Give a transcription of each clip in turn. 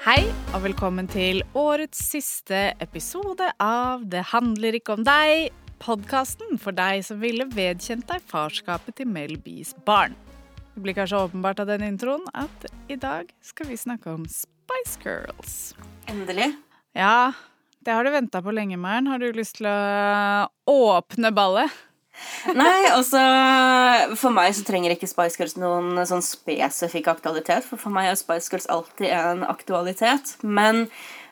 Hei, og velkommen til årets siste episode av Det handler ikke om deg, podkasten for deg som ville vedkjent deg farskapet til Mel B's barn. Det blir kanskje åpenbart av den introen at i dag skal vi snakke om Spice Girls. Endelig. Ja, det har du venta på lenge, Maren. Har du lyst til å åpne ballet? Nei, altså For meg så trenger ikke Spice Girls noen sånn spesifikk aktualitet. For for meg er Spice Girls alltid en aktualitet. Men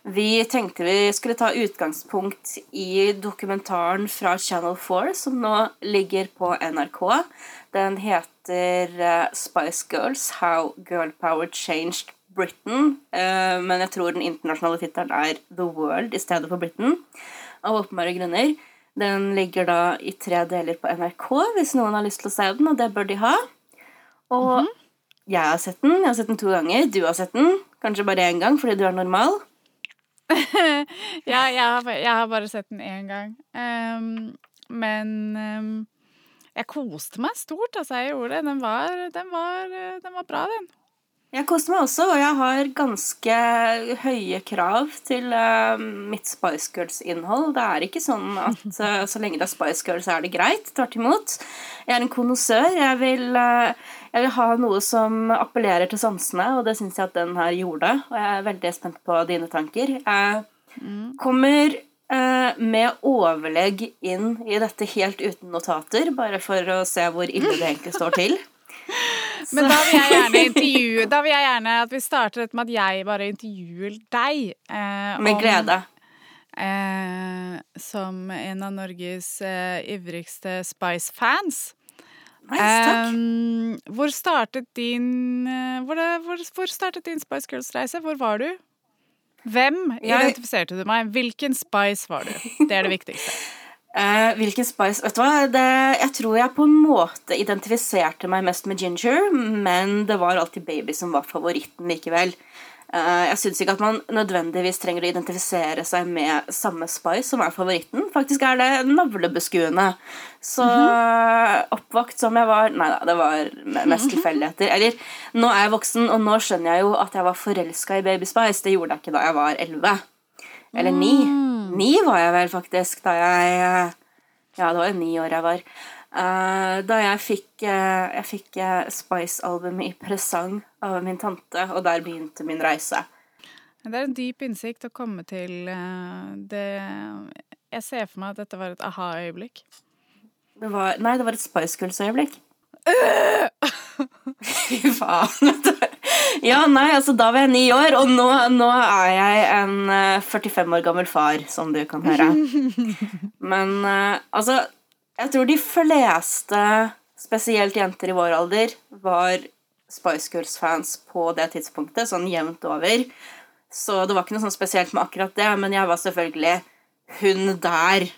vi tenkte vi skulle ta utgangspunkt i dokumentaren fra Channel 4, som nå ligger på NRK. Den heter eh, Spice Girls How Girl Power Changed Britain. Eh, Men jeg tror den internasjonale tittelen er The World i stedet for Britain. Av åpenbare grunner. Den ligger da i tre deler på NRK hvis noen har lyst til å se den, og det bør de ha. Og jeg har sett den. Jeg har sett den to ganger. Du har sett den. Kanskje bare én gang fordi du er normal. Ja, jeg har, jeg har bare sett den én gang. Um, men um jeg koste meg stort, altså. Jeg gjorde det. Den var, den var, den var bra, den. Jeg koste meg også, og jeg har ganske høye krav til uh, mitt Spice Girls-innhold. Det er ikke sånn at uh, så lenge det er Spice Girls, er det greit. Tvert imot. Jeg er en konnoissør. Jeg, eh, jeg vil ha noe som appellerer til sansene, og det syns jeg at den her gjorde. Og jeg er veldig spent på dine tanker. Jeg kommer eh, med overlegg inn i dette helt uten notater, bare for å se hvor ille det egentlig står til. Men da vil jeg gjerne intervjue Da vil jeg gjerne at vi starter dette med at jeg bare intervjuer deg. eh, Med om- glede. Eh, som en av Norges eh, ivrigste Spice-fans. Nice, takk. Eh, hvor startet din eh, hvor, det, hvor, hvor startet din Spice Girls-reise? Hvor var du? Hvem identifiserte du meg? Hvilken Spice var du? Det er det viktigste. Eh, hvilken spice Vet du hva? Det, jeg tror jeg på en måte identifiserte meg mest med ginger, men det var alltid baby som var favoritten likevel. Uh, jeg syns ikke at man nødvendigvis trenger å identifisere seg med samme spice som er favoritten. Faktisk er det navlebeskuende. Så oppvakt som jeg var Nei da, det var mest tilfeldigheter. Eller, nå er jeg voksen, og nå skjønner jeg jo at jeg var forelska i Baby Spice. Det gjorde jeg ikke da jeg var elleve. Eller ni. Ni var jeg vel faktisk da jeg Ja, det var jo ni år jeg var. Uh, da jeg fikk, uh, fikk uh, Spice-albumet i presang av min tante, og der begynte min reise. Det er en dyp innsikt å komme til det Jeg ser for meg at dette var et aha-øyeblikk. Det var, nei, det var et Spice Girls-øyeblikk. Fy faen. Ja, nei, altså da var jeg ni år, og nå, nå er jeg en eh, 45 år gammel far, som du kan høre. Men eh, altså, jeg tror de fleste, spesielt jenter i vår alder, var Spice Girls-fans på det tidspunktet, sånn jevnt over. Så det var ikke noe sånn spesielt med akkurat det, men jeg var selvfølgelig hun der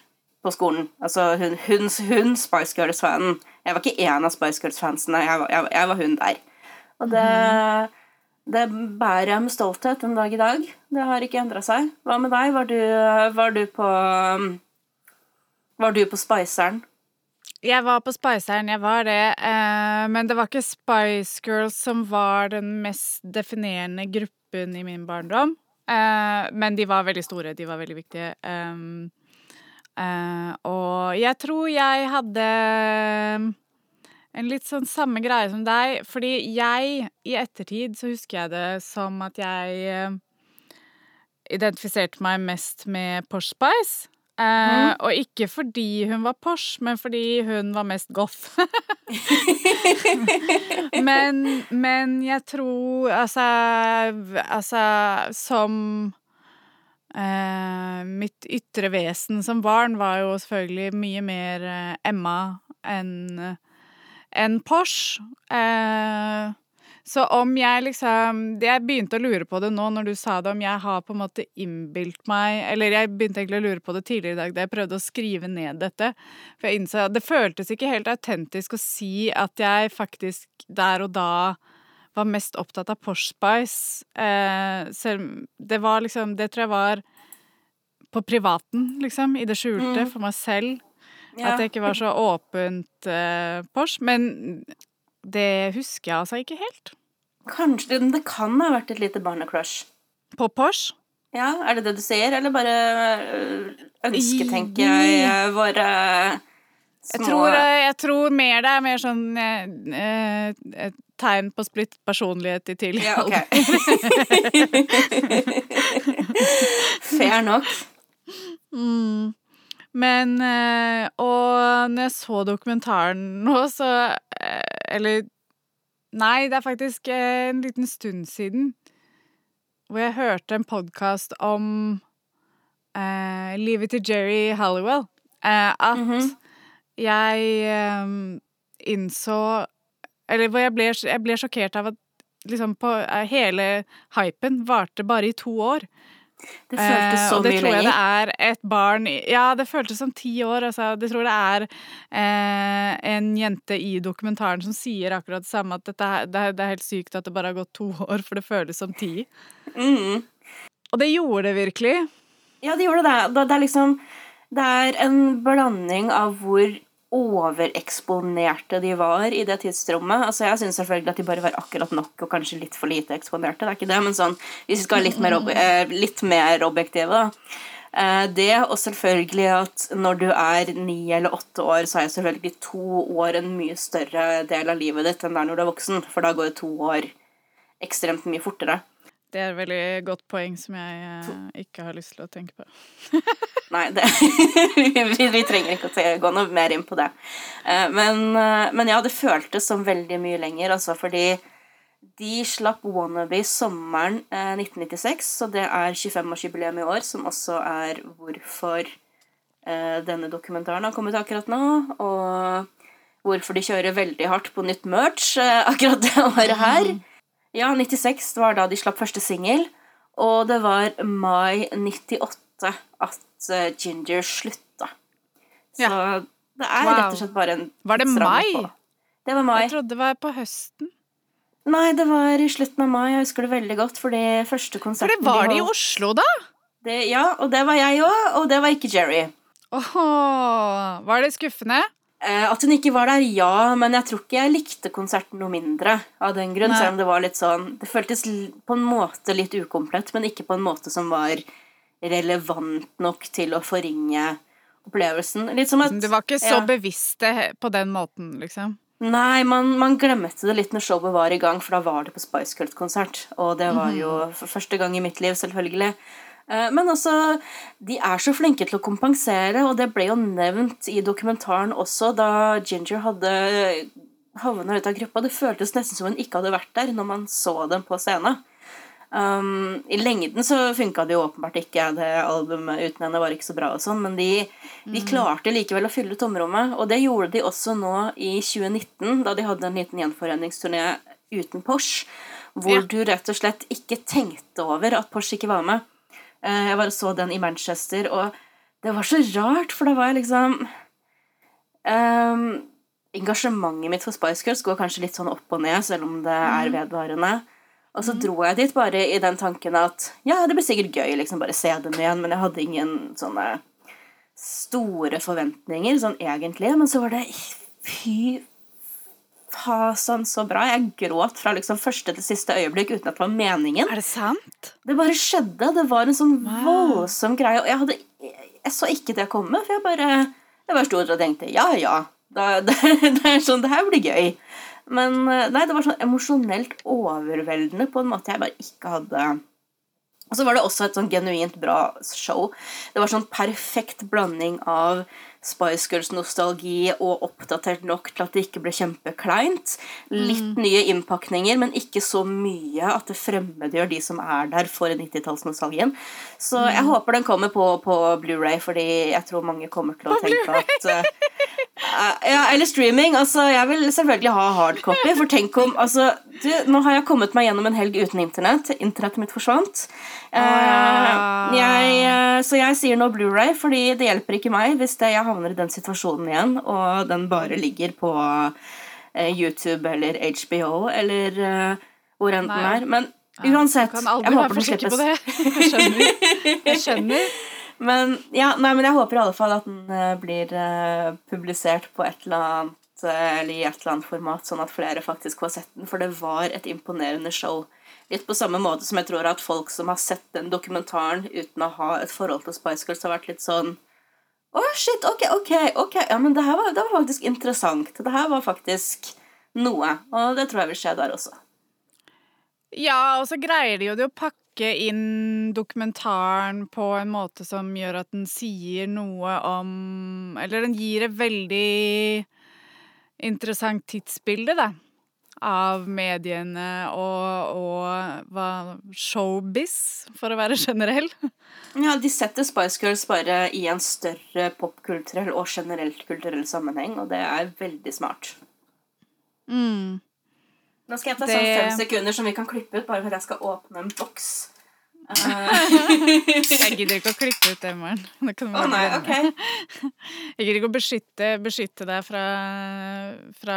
på skolen. Altså hun, hun, hun Spice Girls-fanen. Jeg var ikke en av Spice Girls-fansene, jeg, jeg, jeg var hun der. Og det, det bærer jeg med stolthet en dag i dag. Det har ikke endra seg. Hva med deg? Var du, var du på Var du på Spiceren? Jeg var på Spiceren, jeg var det. Eh, men det var ikke Spice Girls som var den mest definerende gruppen i min barndom. Eh, men de var veldig store, de var veldig viktige. Eh, og jeg tror jeg hadde en litt sånn samme greie som deg. Fordi jeg, i ettertid, så husker jeg det som at jeg eh, identifiserte meg mest med Posh Spice. Eh, Og ikke fordi hun var Posh, men fordi hun var mest goth. men, men jeg tror altså, altså Som eh, Mitt ytre vesen som barn var jo selvfølgelig mye mer Emma enn enn Porsche. Eh, så om jeg liksom Jeg begynte å lure på det nå når du sa det, om jeg har på en måte innbilt meg Eller jeg begynte egentlig å lure på det tidligere i dag da jeg prøvde å skrive ned dette. For jeg innså at det føltes ikke helt autentisk å si at jeg faktisk der og da var mest opptatt av Porsche Spice. Eh, selv Det var liksom Det tror jeg var på privaten, liksom. I det skjulte, for meg selv. Ja. At det ikke var så åpent eh, Porsche. Men det husker jeg altså ikke helt. Kanskje det, det kan ha vært et lite barnecrush. På Porsche? Ja, Er det det du sier, eller bare øh, ønsketenker jeg øh, våre små Jeg tror, eh, jeg tror mer det er mer sånn eh, eh, et tegn på splitt personlighet i tidlig Ja, ok. alder. Fair nok. Mm. Men eh, Og når jeg så dokumentaren nå, så eh, Eller Nei, det er faktisk eh, en liten stund siden hvor jeg hørte en podkast om eh, livet til Jerry Halliwell. Eh, at Mhm. jeg eh, innså Eller hvor jeg ble, jeg ble sjokkert av at liksom på, hele hypen varte bare i to år. Det føltes Eh, så og det mye tror jeg det er et barn Ja, det føltes som ti år. Altså. Det tror det er eh, en jente i dokumentaren som sier akkurat det samme, at dette, det, det er helt sykt at det bare har gått to år, for det føles som ti. Mm. Og det gjorde det virkelig. Ja, det gjorde det. Det det er liksom Det er en blanding av hvor overeksponerte de var i det tidsrommet. Altså, Jeg syns selvfølgelig at de bare var akkurat nok og kanskje litt for lite eksponerte. Det er ikke det, men sånn, hvis vi skal være litt mer, ob eh, litt mer objektive, da. Eh, det, og selvfølgelig at når du er ni eller åtte år, så er selvfølgelig to år en mye større del av livet ditt enn det er når du er voksen, for da går to år ekstremt mye fortere. Det er et veldig godt poeng som jeg eh, ikke har lyst til å tenke på. Nei, det, vi, vi trenger ikke å gå noe mer inn på det. Eh, Men, eh, men ja, det føltes som veldig mye lenger, altså, fordi de slapp Wannabe sommeren eh, 1996, så det er 25-årsjubileum i år, som også er hvorfor eh, denne dokumentaren har kommet akkurat nå, og hvorfor de kjører veldig hardt på nytt merch akkurat det året her. Ja, 96 var da de slapp første singel, og det var mai 98 at eh, Ginger slutta. Så det er Wow. rett og slett bare en Var det mai? på- Det var mai. Jeg trodde det var på høsten. Nei, det var i slutten av mai. Jeg husker det veldig godt, fordi første For det var det i Oslo, da! det, Ja, og det var jeg òg, og det var ikke Jerry. Åh, var det skuffende? Eh, at hun ikke var der, ja, men jeg tror ikke jeg likte konserten noe mindre av den grunn. Nei. Selv om det var litt sånn Det føltes på en måte litt ukomplett, men ikke på en måte som var relevant nok til å forringe opplevelsen. Litt som at Du var ikke så ja. bevisste he- på den måten, liksom? Nei, man, man glemte det litt når showet var i gang, for da var det på Spice Cult-konsert. Og det var jo for første gang i mitt liv, selvfølgelig. Eh, Men altså, de er så flinke til å kompensere, og det ble jo nevnt i dokumentaren også, da Ginger hadde havna ut av gruppa. Det føltes nesten som hun ikke hadde vært der når man så dem på scenen. Um, I lengden så funka det jo åpenbart ikke. Det albumet uten henne var ikke så bra, og sånn, men de, de klarte likevel å fylle tomrommet. Og det gjorde de også nå i 2019, da de hadde en liten gjenforeningsturné uten Porsche. Hvor Ja. du rett og slett ikke tenkte over at Porsche ikke var med. Eh, Jeg bare så den i Manchester, og det var så rart, for da var jeg liksom um, engasjementet mitt for Spice Girls går kanskje litt sånn opp og ned, selv om det er vedvarende. Og så dro jeg dit bare i den tanken at ja, det blir sikkert gøy liksom bare se dem igjen, men jeg hadde ingen sånne store forventninger sånn egentlig. Men så var det fy fasan så bra. Jeg gråt fra liksom første til siste øyeblikk uten at det var meningen. Er det sant? Det bare skjedde. Det var en sånn Wow. voldsom greie. Og jeg hadde Jeg så ikke det komme, for jeg bare Jeg bare sto der og tenkte ja, ja. Da, det, det er sånn Det her blir gøy. Men eh, nei, det var sånn emosjonelt overveldende på en måte jeg bare ikke hadde Og så var det også et sånn genuint bra show. Det var sånn perfekt blanding av Spice Girls-nostalgi og oppdatert nok til at det ikke ble kjempekleint. Litt nye innpakninger, men ikke så mye at det fremmedgjør de som er der for 90-tallsnostalgien. Så jeg håper den kommer på, på Blu-ray, fordi jeg tror mange kommer til å tenke at eh, ja, Eller streaming. altså Jeg vil selvfølgelig ha hardcopy. For tenk om altså, du, Nå har jeg kommet meg gjennom en helg uten internett. Internettet mitt forsvant. Ah. jeg, eh, så jeg sier nå Blu-ray, fordi det hjelper ikke meg hvis det, jeg havner i den situasjonen igjen, og den bare ligger på eh, YouTube eller HBO eller hvor enn den er. Men uansett, Kan jeg håper den slippes. det. Jeg skjønner. Jeg skjønner. Men, ja, nei, men jeg håper i alle fall at den eh, blir eh, publisert på et eller annet eh, eller i et eller annet format, sånn at flere faktisk får sett den. For det var et imponerende show Litt på samme måte som jeg tror at folk som har sett den dokumentaren uten å ha et forhold til Spice Girls, har vært litt sånn Å, shit, ok, ok, ok. Ja, men det her var, det var faktisk interessant. Det her var faktisk noe. Og det tror jeg vil skje der også. Ja, og så greier de jo det å pakke inn dokumentaren på en måte som gjør at den sier noe om Eller den gir et veldig interessant tidsbilde, da. Av mediene og, og hva Showbiz, for å være generell. Ja, De setter Spice Girls bare i en større popkulturell og generelt kulturell sammenheng, og det er veldig smart. Nå skal jeg ta Det- sånn fem sekunder som vi kan klippe ut, bare for at jeg skal åpne en boks. Eh, Jeg gidder ikke å klippe ut det, Maren. Å nei, ok. Jeg gidder ikke å beskytte, beskytte deg fra, fra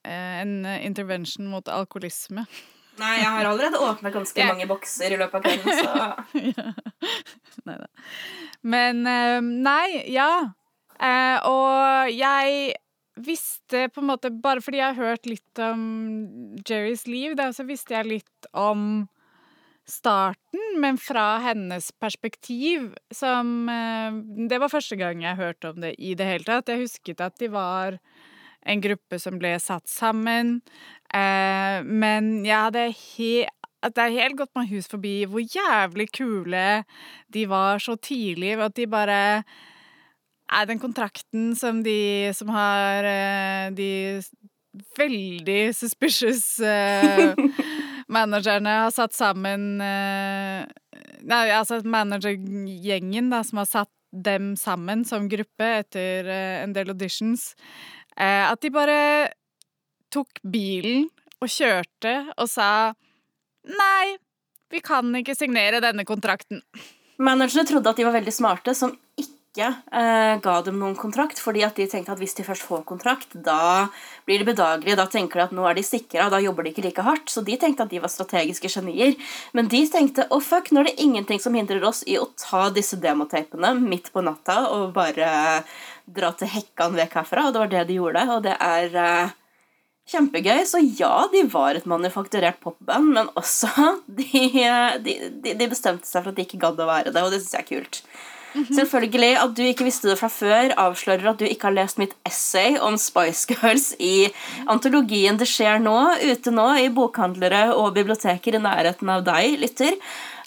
eh, en intervention mot alkoholisme. Nei, jeg har allerede åpnet ganske mange bokser i løpet av kvelden, så Neida. Men eh, nei, ja. Og jeg visste på en måte Bare fordi jeg har hørt litt om Jerrys liv, da, så visste jeg litt om starten, men fra hennes perspektiv, som eh, Det var første gang jeg hørte om det i det hele tatt. Jeg husket at de var en gruppe som ble satt sammen, eh, men jeg hadde he at det er helt gått meg hus forbi hvor jævlig kule de var så tidlig, at de bare er den kontrakten som de som har eh, de veldig suspicious uh, managerne har satt sammen uh, Nei, altså managergjengen da, som har satt dem sammen som gruppe etter uh, en del auditions. At de bare tok bilen og kjørte og sa Nei, vi kan ikke signere denne kontrakten. Managerne trodde at de var veldig smarte, som ikke eh, ga dem noen kontrakt, fordi at de tenkte at hvis de først får kontrakt, da blir de bedagelige, da tenker de at nå er de sikra, da jobber de ikke like hardt. Så de tenkte at de var strategiske genier. Men de tenkte å fuck, nå er det ingenting som hindrer oss i å ta disse demotapene midt på natta og bare dra til Hekkan vekk herfra, og det var det de gjorde, og det er eh, Kjempegøy. Så ja, de var et manufakturert popband, men også de, de, de, de bestemte seg for at de ikke gadd å være det, og det syns jeg er kult. Selvfølgelig, At du ikke visste det fra før, avslører at du ikke har lest mitt essay om Spice Girls i antologien Det skjer nå, ute nå i bokhandlere og biblioteker i nærheten av deg, lytter.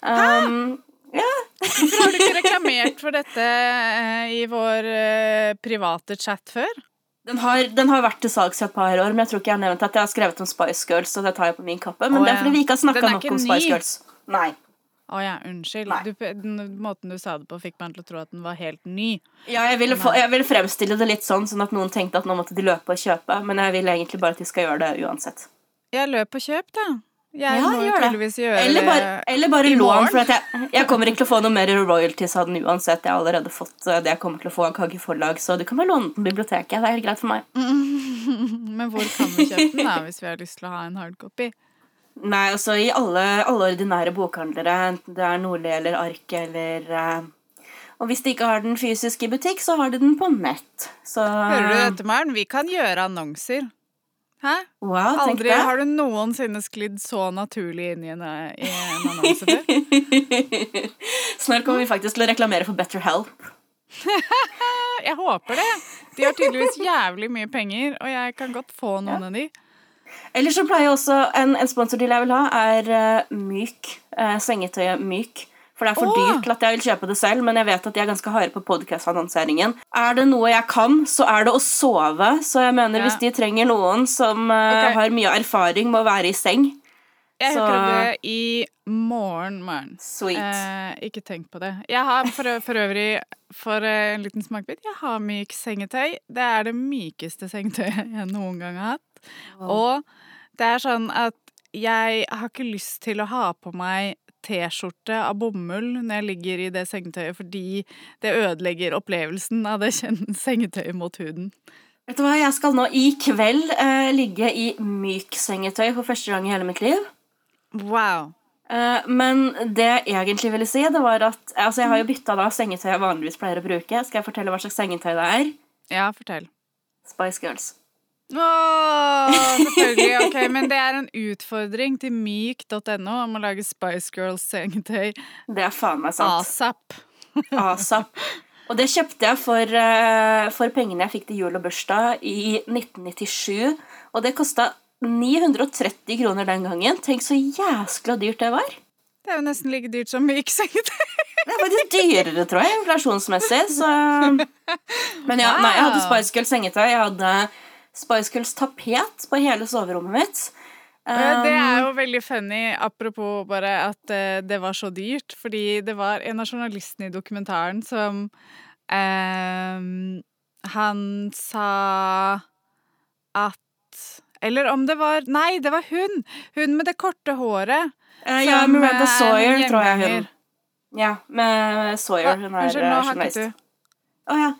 Um, Hvorfor har du ikke reklamert for dette eh, i vår eh, private chat før? den, har, den har vært til salgs i et par år, men jeg tror ikke jeg har nevnt at jeg har skrevet om Spice Girls, og det tar jeg på min kappe. Men Å, det er fordi vi ikke har snakka nok om om Spice. Girls. Nei. Å ja, unnskyld. Du, den måten du sa det på, fikk meg til å tro at den var helt ny. Ja, jeg ville, få, jeg ville fremstille det litt sånn, sånn at noen tenkte at nå måtte de løpe og kjøpe, men jeg vil egentlig bare at de skal gjøre det uansett. Jeg løp og kjøp, da. Jeg Ja, må gjør det. tydeligvis gjøre Eller bare, eller bare lån, for jeg, jeg kommer ikke til å få noe mer royalties av den uansett. Jeg har allerede fått eh, det jeg kommer til å få av Kagge forlag, så du kan bare låne den biblioteket. Det er helt greit for meg. Men hvor kan vi kjøpe den, da, hvis vi har lyst til å ha en hardcopy? Nei, altså i alle, alle ordinære bokhandlere, enten det er Nordli eller Ark eller uh, Og hvis de ikke har den fysisk i butikk, så har de den på nett. Så Hører du dette, Maren? Vi kan gjøre annonser. Hæ? Wow, Aldri det. har du noensinne sklidd så naturlig inn i en, i en annonse før. Snart kommer vi faktisk til å reklamere for Better Help. Jeg håper det. De har tydeligvis jævlig mye penger, og jeg kan godt få noen av de. Eller så pleier jeg også En, en sponsordeal jeg vil ha, er uh, Myk. Uh, sengetøyet Myk. For det er for oh. dyrt til at jeg vil kjøpe det selv, men jeg vet at de er ganske harde på podcast-annonseringen. Er det noe jeg kan, så er det å sove. Så jeg mener Ja. hvis de trenger noen som uh, okay. har mye erfaring med å være i seng Jeg Så- hooker det i morgen, morgen. Sweet. Eh, ikke tenk på det. Jeg har for, for øvrig, for eh, en liten smakebit, jeg har myk sengetøy. Det er det mykeste sengetøyet jeg noen gang har hatt. Og det er sånn at jeg har ikke lyst til å ha på meg T-skjorte av bomull når jeg ligger i det sengetøyet, fordi det ødelegger opplevelsen av det sengetøyet mot huden. Vet du hva, Jeg skal nå i kveld eh, ligge i myk sengetøy for første gang i hele mitt liv. Wow. Eh, men det jeg egentlig ville si, det var at altså Jeg har jo bytta da sengetøy jeg vanligvis pleier å bruke. Skal jeg fortelle hva slags sengetøy det er? Ja, fortell. Spice Girls. Åh, selvfølgelig. Ok, Men det er en utfordring til myk.no om å lage Spice Girls-sengetøy Det er faen meg sant. asap. Asap. Og det kjøpte jeg for, eh, for pengene jeg fikk til jul og bursdag i 1997. Og det kosta 930 kroner den gangen. Tenk så jæskla dyrt det var. Det er jo nesten like dyrt som myk sengetøy. Det er faktisk dyrere, tror jeg, inflasjonsmessig. Så Men ja, nei, jeg hadde Spice Girls sengetøy. Jeg hadde Spice Girls tapet på hele soverommet mitt. Det Um, er jo veldig funny, apropos bare at eh, det var så dyrt, fordi det var en av journalistene i dokumentaren som ehm, Han sa at Eller om det var Nei, det var hun! Hun med det korte håret. eh, ja, Miranda eh, er Sawyer, tror jeg hun. Ja, med Sawyer. Hun er Unnskyld, eh, nå journalist. Å ja.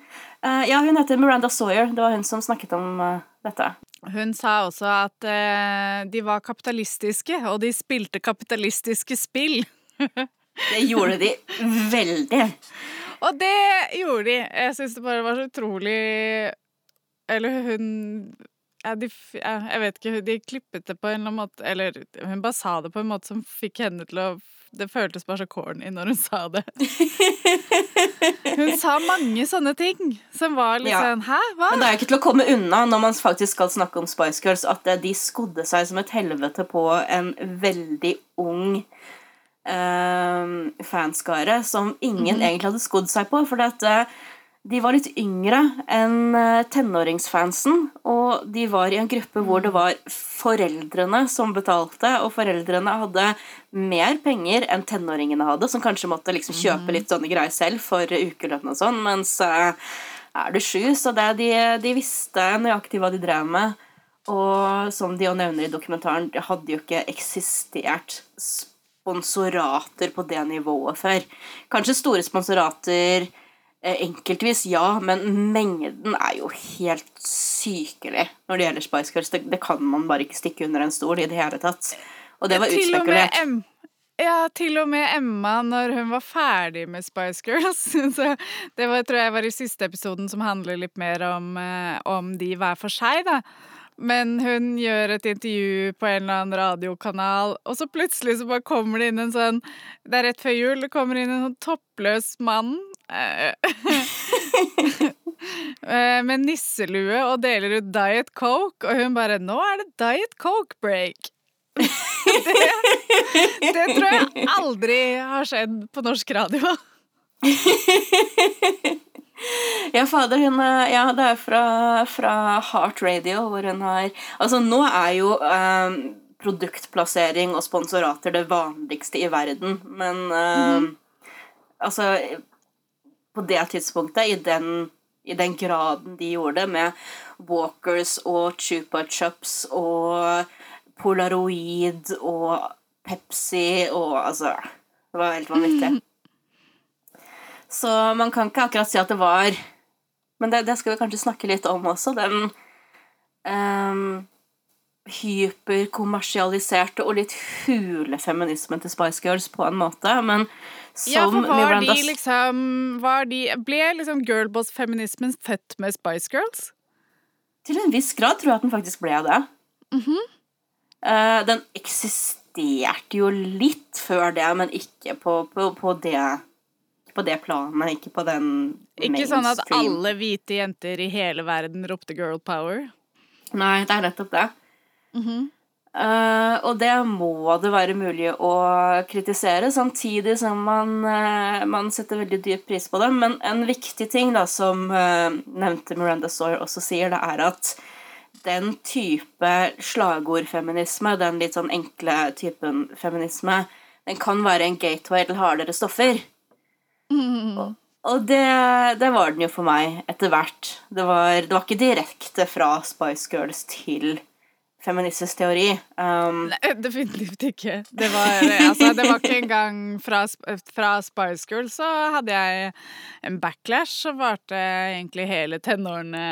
Eh, ja, hun heter Miranda Sawyer. Det var hun som snakket om uh, dette. Hun sa også at uh, de var kapitalistiske, og de spilte kapitalistiske spill. Det gjorde de veldig. Og det gjorde de. Jeg syns det bare var så utrolig Eller hun ja, de, ja, Jeg vet ikke, de klippet det på en eller annen måte Eller hun bare sa det på en måte som fikk henne til å Det føltes bare så corny når hun sa det. Hun sa mange sånne ting som var litt Ja. sånn Hæ, hva? Men det er jo ikke til å komme unna når man faktisk skal snakke om Spice Girls, at eh, de skodde seg som et helvete på en veldig ung eh, fanskare som ingen egentlig hadde skodd seg på. For det at, eh, de var litt yngre enn eh, tenåringsfansen, og de var i en gruppe hvor det var foreldrene som betalte, og foreldrene hadde mer penger enn tenåringene hadde, som kanskje måtte liksom kjøpe litt sånne greier selv for ukelønn og sånn, mens eh, er du sju, så det, de, de visste nøyaktig hva de drev med. Og som de jo nevner i dokumentaren, det hadde jo ikke eksistert sponsorater på det nivået før. Kanskje store sponsorater enkeltvis, ja, men mengden er jo helt sykelig når det gjelder Spice Girls. Det, det kan man bare ikke stikke under en stol i det hele tatt. Og det var utspekulert. Ja, til og med Emma, når hun var ferdig med Spice Girls. Så det var, tror jeg var i siste episoden som handler litt mer om, eh, om de hver for seg, da. Men hun gjør et intervju på en eller annen radiokanal, og så plutselig så bare kommer det inn en sånn Det er rett før jul, det kommer inn en sånn toppløs mann. Eh, eh, med nisselue og deler ut Diet Coke, og hun bare 'Nå er det Diet Coke break'. det, det tror jeg aldri har skjedd på norsk radio. Ja, fader, hun er- Ja, det er fra, fra Heart Radio, hvor hun har Altså, nå er jo eh, produktplassering og sponsorater det vanligste i verden, men eh, Altså På det tidspunktet, i den, i den graden de gjorde det, med Walkers og Chupa Chups og Polaroid og Pepsi og altså Det var helt vanvittig. Så man kan ikke akkurat si at det var Men det, det skal vi kanskje snakke litt om også. Den um, hyperkommersialiserte og litt hule feminismen til Spice Girls på en måte, men som Ja, for var Miranda de liksom var de, Ble liksom girlboss-feminismen født med Spice Girls? Til en viss grad tror jeg at den faktisk ble det. Eh, den eksisterte jo litt før det, men ikke på, på, på det på det planet, ikke på den Ikke sånn at alle hvite jenter i hele verden ropte girl power. Nei, det er nettopp det. Mhm. Uh, og det må det være mulig å kritisere, samtidig som man, uh, man setter veldig dyp pris på det. Men en viktig ting da, som uh, nevnte Miranda Sawyer også sier, det er at den type slagordfeminisme, den litt sånn enkle typen feminisme, den kan være en gateway til hardere stoffer. Og, og det, det var den jo for meg etter hvert. Det var, det var ikke direkte fra Spice Girls til feministisk teori. Um, Nei, definitivt ikke. Det var, altså, det var ikke engang fra, fra Spice Girl så hadde jeg en backlash som varte egentlig hele tenårene.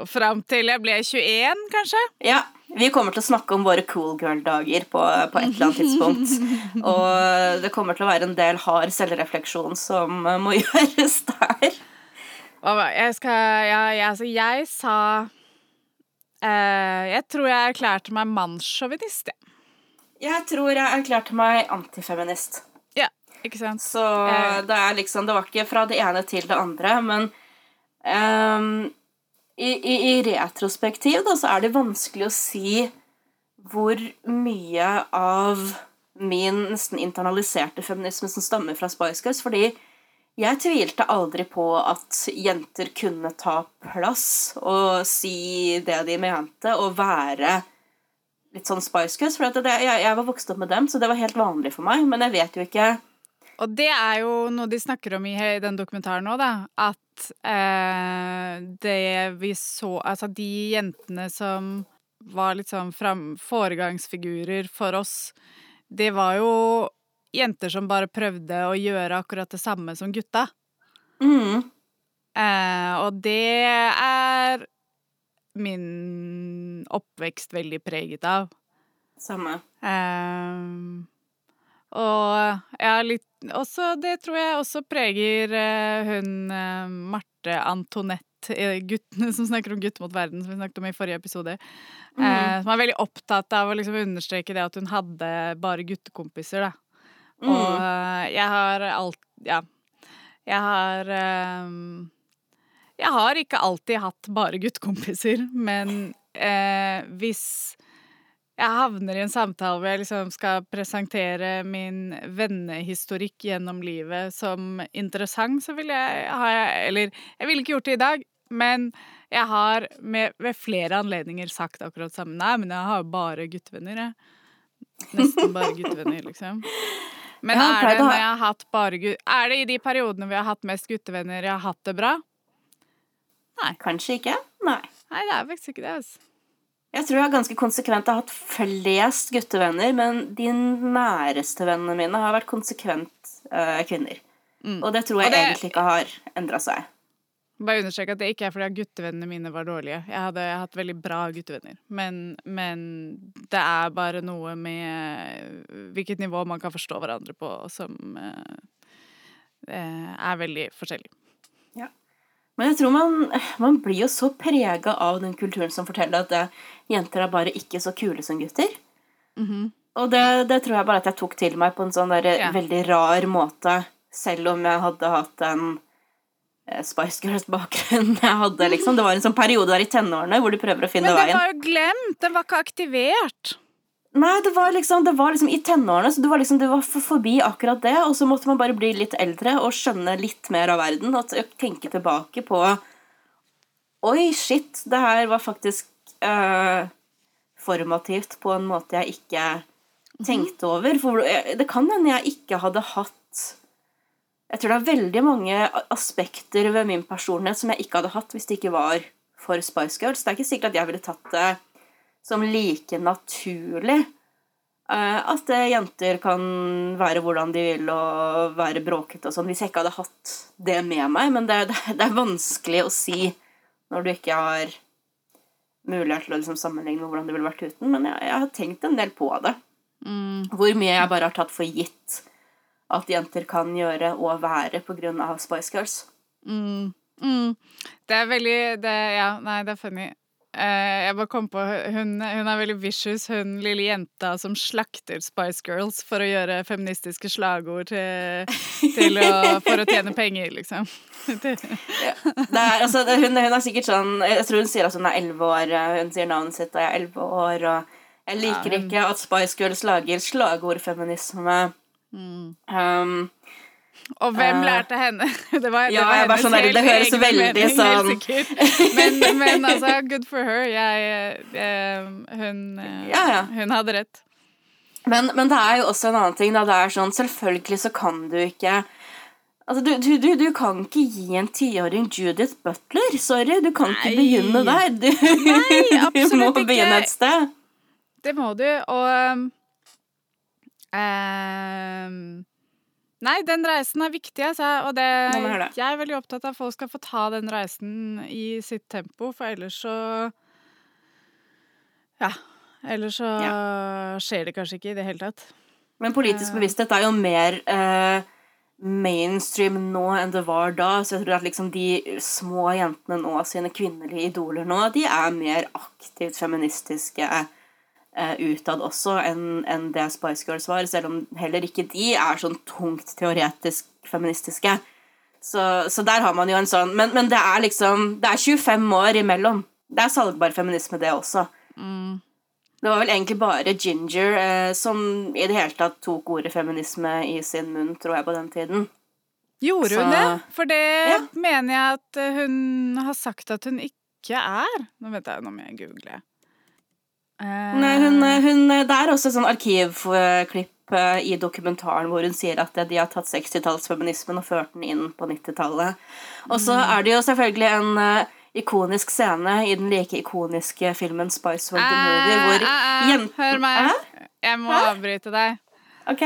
Og fram til jeg ble 21, kanskje. ja, vi kommer til å snakke om våre cool girl-dager på, på et eller annet tidspunkt. Og det kommer til å være en del hard selvrefleksjon som må gjøres der. Jeg skal Ja, jeg, altså, jeg sa Eh, jeg tror jeg erklærte meg mannssjåvinist, jeg. Jeg tror jeg erklærte meg antifeminist. Ja, ikke sant? Så uh, det er liksom Det var ikke fra det ene til det andre, men um, i, i, I retrospektiv da, så er det vanskelig å si hvor mye av min nesten internaliserte feminisme som stammer fra Spice Girls, fordi jeg tvilte aldri på at jenter kunne ta plass og si det de mente, og være litt sånn Spice Girls. For det, jeg, jeg var vokst opp med dem, så det var helt vanlig for meg. Men jeg vet jo ikke Og det er jo noe de snakker om i den dokumentaren nå, da. At eh, det vi så Altså, de jentene som var litt sånn foregangsfigurer for oss, det var jo jenter som bare prøvde å gjøre akkurat det samme som gutta. mm, Eh, og det er min oppvekst veldig preget av. Samme. Eh, og ja, litt også, Det tror jeg også preger eh, hun eh, Marte Antonette, guttene som snakker om gutt mot verden, som vi snakket om i forrige episode. Eh, som er veldig opptatt av å liksom understreke det at hun hadde bare guttekompiser, da. Mm. Og jeg har alt Ja. Jeg har um, Jeg har ikke alltid hatt bare guttekompiser, men eh, hvis jeg havner i en samtale hvor jeg liksom skal presentere min vennehistorikk gjennom livet som interessant, så vil jeg ha Eller jeg ville ikke gjort det i dag, men jeg har med, ved flere anledninger sagt akkurat samme. Nei, men jeg har jo bare guttevenner, jeg. Nesten bare guttevenner, liksom. Men Ja, er, det når jeg har hatt bare gutt... er det i de periodene vi har hatt mest guttevenner, jeg har hatt det bra? Nei. Kanskje ikke? Nei. Nei, det er faktisk ikke det. Altså. Jeg tror jeg ganske konsekvent har hatt flest guttevenner, men de næreste vennene mine har vært konsekvent eh, kvinner. Mm. Og det tror jeg det- egentlig ikke har endra seg. Bare understreke at det ikke er fordi guttevennene mine var dårlige. Jeg hadde hatt veldig bra guttevenner. Men, men det er bare noe med hvilket nivå man kan forstå hverandre på, som eh, eh, er veldig forskjellig. Men jeg tror man, man blir jo så prega av den kulturen som forteller at eh, jenter er bare ikke så kule som gutter. Og det, det tror jeg bare at jeg tok til meg på en sånn der Ja. veldig rar måte. Selv om jeg hadde hatt en eh, Spice Girls-bakgrunn. Jeg hadde liksom, Det var en sånn periode der i tenårene hvor du prøver å finne veien. Men den veien. var jo glemt! Den var ikke aktivert. Nei, det var liksom, det var liksom i tenårene, så du var liksom, det var forbi akkurat det. Og så måtte man bare bli litt eldre og skjønne litt mer av verden. Og tenke tilbake på Oi, shit, det her var faktisk øh, formativt på en måte jeg ikke tenkte over. For det kan hende jeg ikke hadde hatt Jeg tror det er veldig mange aspekter ved min personlighet som jeg ikke hadde hatt hvis det ikke var for Spice Girls. Det er ikke sikkert at jeg ville tatt det som like naturlig. eh, at eh, jenter kan være hvordan de vil og være bråkete og sånn, hvis jeg ikke hadde hatt det med meg. Men det, det, det er vanskelig å si når du ikke har mulighet til å liksom sammenligne med hvordan det ville vært uten. Men jeg, jeg har tenkt en del på det. Hvor mye jeg bare har tatt for gitt at jenter kan gjøre og være av Spice Girls. Mm. Det er veldig det, Ja, nei, det er funny. Uh, jeg bare kom på hun, hun er veldig vicious, hun lille jenta som slakter Spice Girls for å gjøre feministiske slagord til, til å, for å tjene penger, liksom. ja. Er, altså, hun, hun er sikkert sånn Jeg tror hun sier at hun er elleve år. eh, Hun sier navnet sitt, og jeg er elleve år. Og jeg liker Ja, hun- ikke at Spice Girls lager slagordfeminisme. Um, Og hvem Eh, lærte henne? Det var, ja, det var sånn det høres veldig sånn- Men, men altså, good for her. Jeg, jeg, hun, eh, Ja, ja. hun hadde rett. men, men det er jo også en annen ting. Da. Det er sånn, selvfølgelig så kan du ikke Altså, du, du, du, du kan ikke gi en tiåring Judith Butler. Sorry, du kan ikke begynne der. Du, må absolutt ikke. begynne et sted. Det må du, og um, Nei, den reisen er viktig, altså. Og det, jeg er veldig opptatt av at folk skal få ta den reisen i sitt tempo, for ellers så Ja. Ellers så skjer det kanskje ikke i det hele tatt. Men politisk Eh. bevissthet er jo mer eh, mainstream nå enn det var da. Så jeg tror at liksom de små jentene nå, sine kvinnelige idoler nå, de er mer aktivt feministiske eh, utad også enn en det Spice Girls var, selv om heller ikke de er sånn tungt teoretisk feministiske. Så, så der har man jo en sånn Men, men det er liksom Det er 25 år imellom. Det er salgbar feminisme, det også. Det var vel egentlig bare Ginger eh, som i det hele tatt tok ordet feminisme i sin munn, tror jeg, på den tiden. Gjorde Så- hun det? For det Ja. mener jeg at hun har sagt at hun ikke er. Nå vet jeg, nå må jeg google. Eh, Nei, hun, hun, det er også sånn arkivklipp eh, i dokumentaren hvor hun sier at de har tatt 60-tallsfeminismen og ført den inn på 90-tallet. Og så Mm. er det jo selvfølgelig en eh, ikonisk scene i den like ikoniske filmen Spice World the Movie, hvor eh, eh, jenten Hør meg. Hæ? Jeg må Hæ? avbryte deg. Ok.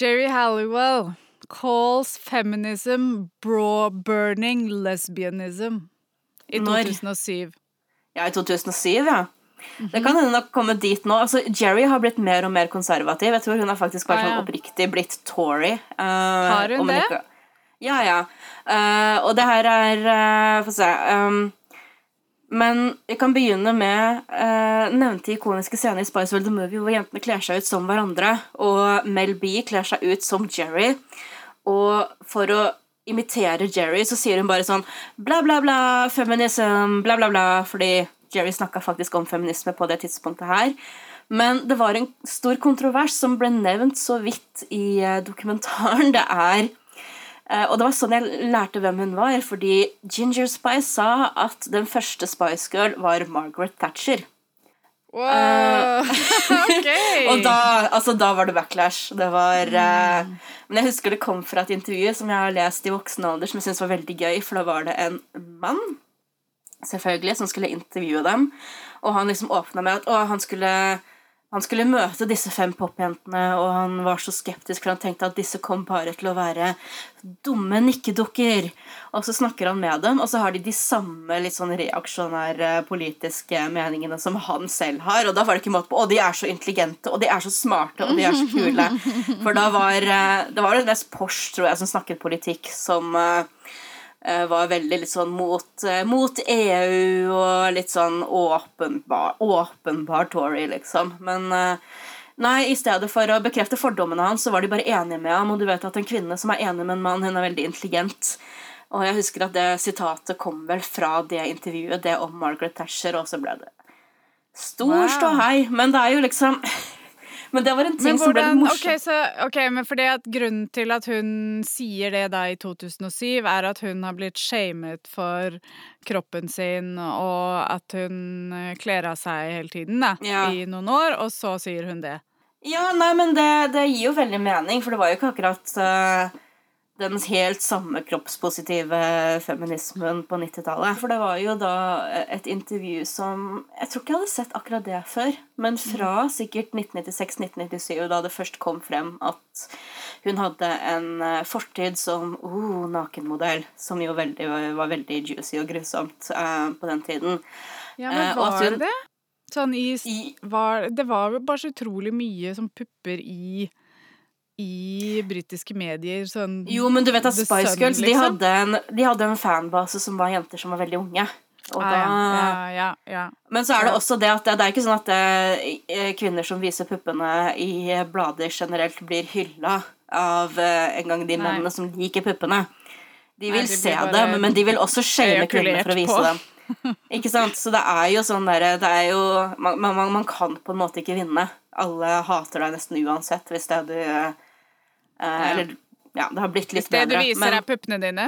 Jerry Halliwell calls feminism bra-burning lesbianism. I Når? 2007. Ja, i 2007, ja. Det kan hende nok komme dit nå. Altså, Jerry har blitt mer og mer konservativ. Jeg tror hun har faktisk vært Ah, ja. sånn oppriktig blitt Tory. Uh, Har hun det? ikke- Ja, ja. Uh, og det her er uh, Få se um, Men vi kan begynne med uh, nevnte ikoniske scener i Spice World the Movie hvor jentene kler seg ut som hverandre, og Mel B kler seg ut som Jerry. Og for å imitere Jerry, så sier hun bare sånn bla, bla, bla, feminism, bla, bla, bla, fordi Jerry snakka faktisk om feminisme på det tidspunktet her. Men det var en stor kontrovers som ble nevnt så vidt i eh, dokumentaren. Det er eh, Og det var sånn jeg lærte hvem hun var, fordi Ginger Spice sa at den første Spice Girl var Margaret Thatcher. Wow! OK! Og da, altså, da var det backlash. Det var eh, Men jeg husker det kom fra et intervju som jeg har lest i voksen alder, som jeg syntes var veldig gøy, for da var det en mann selvfølgelig, som skulle intervjue dem, og han liksom åpna med at å, han skulle han skulle møte disse fem popjentene, og han var så skeptisk, for han tenkte at disse kom bare til å være dumme nikkedukker. Og så snakker han med dem, og så har de de samme litt sånn reaksjonære politiske meningene som han selv har. Og da var det ikke måte på. Å, de er så intelligente, og de er så smarte, og de er så kule. For da var eh, det var det mest Porsch, tror jeg, som snakket politikk, som eh, var veldig litt sånn mot, eh, mot EU og litt sånn åpenbar, åpenbar Tory, liksom. Men eh, nei, i stedet for å bekrefte fordommene hans, så var de bare enige med ham. Og du vet at en kvinne som er enig med en mann, hun er veldig intelligent. Og jeg husker at det sitatet kom vel fra det intervjuet, det om Margaret Thatcher, og så ble det stor Wow. ståhei. Men det er jo liksom Men det var en ting hvordan, som ble morsomt. Ok, så, ok, men fordi at grunnen til at hun sier det da i 2007, er at hun har blitt shamet for kroppen sin, og at hun eh, kler av seg hele tiden da, Ja. i noen år, og så sier hun det. Ja, nei, men det, det gir jo veldig mening, for det var jo ikke akkurat eh, den helt samme kroppspositive feminismen på 90-tallet. For det var jo da et intervju som Jeg tror ikke jeg hadde sett akkurat det før, men fra sikkert 1996-1997, da det først kom frem at hun hadde en eh, fortid som oh, nakenmodell, som jo veldig, var veldig juicy og grusomt eh, på den tiden. Ja, men Eh, var hun- det det? Sånn i, var, Det var bare så utrolig mye som pupper i i britiske medier, sånn Jo, men du vet at Spice Sun, Girls de, liksom. hadde en, de hadde en fanbase som var jenter som var veldig unge. Ah, da, ja, ja, ja. Men så er det også det at det, det er ikke sånn at det, kvinner som viser puppene i blader generelt blir hylla av eh, en gang de Nei. mennene som liker puppene. De Nei, vil de se dem, men de vil også shame kvinnene for å vise på. dem. Ikke sant? Så det er jo sånn derre Det er jo man, man, man kan på en måte ikke vinne. Alle hater deg nesten uansett hvis det er du eh, Eller ja, det har blitt litt bedre. det du viser, men- er puppene dine.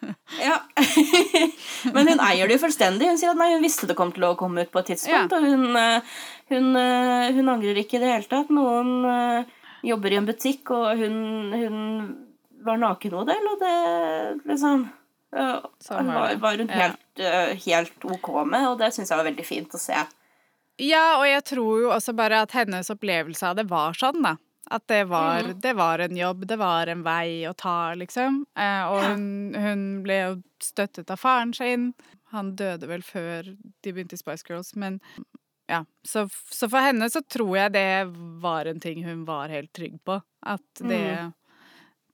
ja. Men hun eier det jo fullstendig. Hun sier at nei, hun visste det kom til å komme ut på et tidspunkt. Ja. Og hun, eh, hun, eh, hun angrer ikke i det hele tatt. Noen jobber i en butikk, og hun, hun var nakenmodell, og det liksom ja, Sånn var var, hun Ja. helt, uh, helt ok med, og det syns jeg var veldig fint å se. Ja, og jeg tror jo også bare at hennes opplevelse av det var sånn, da. At det var, mm. det var en jobb, det var en vei å ta, liksom. Eh, og hun, hun ble jo støttet av faren sin. Han døde vel før de begynte i Spice Girls, men ja. Så, så for henne så tror jeg det var en ting hun var helt trygg på. At det, mm.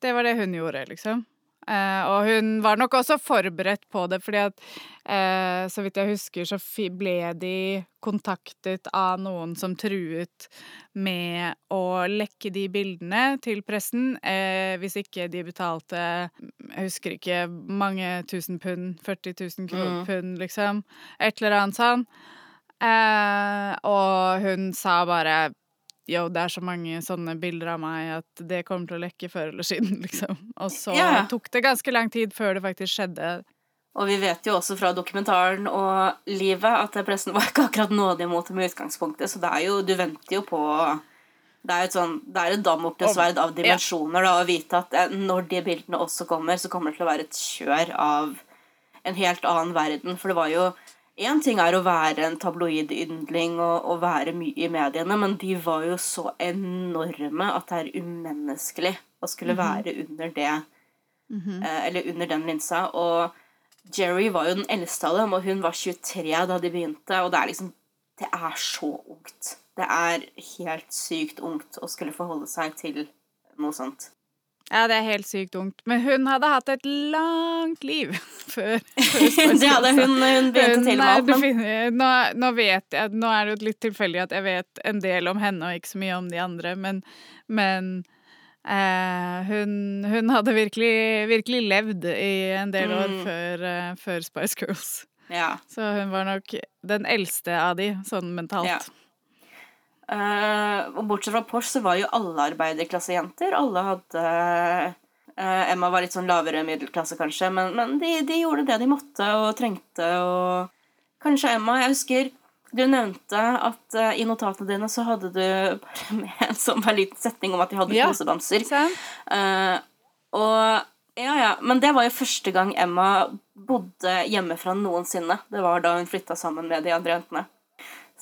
Det var det hun gjorde, liksom. Eh, og hun var nok også forberedt på det, fordi at eh, så vidt jeg husker, så ble de kontaktet av noen som truet med å lekke de bildene til pressen eh, hvis ikke de betalte Jeg husker ikke mange tusen pund. 40 000 mm. pund, liksom. Et eller annet sånn. Og hun sa bare Yo, det er så mange sånne bilder av meg at det kommer til å lekke før eller siden, liksom. Og så yeah. tok det ganske lang tid før det faktisk skjedde. Og vi vet jo også fra dokumentaren og livet at pressen var ikke akkurat nådig mot det med utgangspunktet, så det er jo Du venter jo på Det er, et sånn, det er et damoklesverd av dimensjoner da, å vite at eh, når de bildene også kommer, så kommer det til å være et kjør av en helt annen verden. For det var jo Én ting er å være en tabloidyndling og, og, være mye i mediene, men de var jo så enorme at det er umenneskelig å skulle -hmm. være under det. Mm -hmm. eller under den linsa. Og Jerry var jo den eldste av dem, og hun var 23 da de begynte. Og det er liksom Det er så ungt. Det er helt sykt ungt å skulle forholde seg til noe sånt. Ja, det er helt sykt ungt. Men hun hadde hatt et langt liv før. før det hadde hun. Hun begynte til med alt. Nå, nå, vet jeg, nå er det jo litt tilfeldig at jeg vet en del om henne og ikke så mye om de andre, men, men eh, hun, hun, hadde virkelig, virkelig, levd i en del år mm. før, uh, før, Spice Girls. Ja. Så hun var nok den eldste av de, sånn mentalt. Ja. Uh, og bortsett fra Porsche så var jo alle arbeiderklassejenter. Alle hadde uh, Emma var litt sånn lavere middelklasse, kanskje, men, men de, de, gjorde det de måtte og trengte. Og kanskje Emma Jeg husker du nevnte at uh, i notatene dine så hadde du bare med en sånn liten setning om at de hadde ja, kosebamser. og ja, ja. Men det var jo første gang Emma bodde hjemmefra noensinne. Det var da hun flytta sammen med de andre jentene.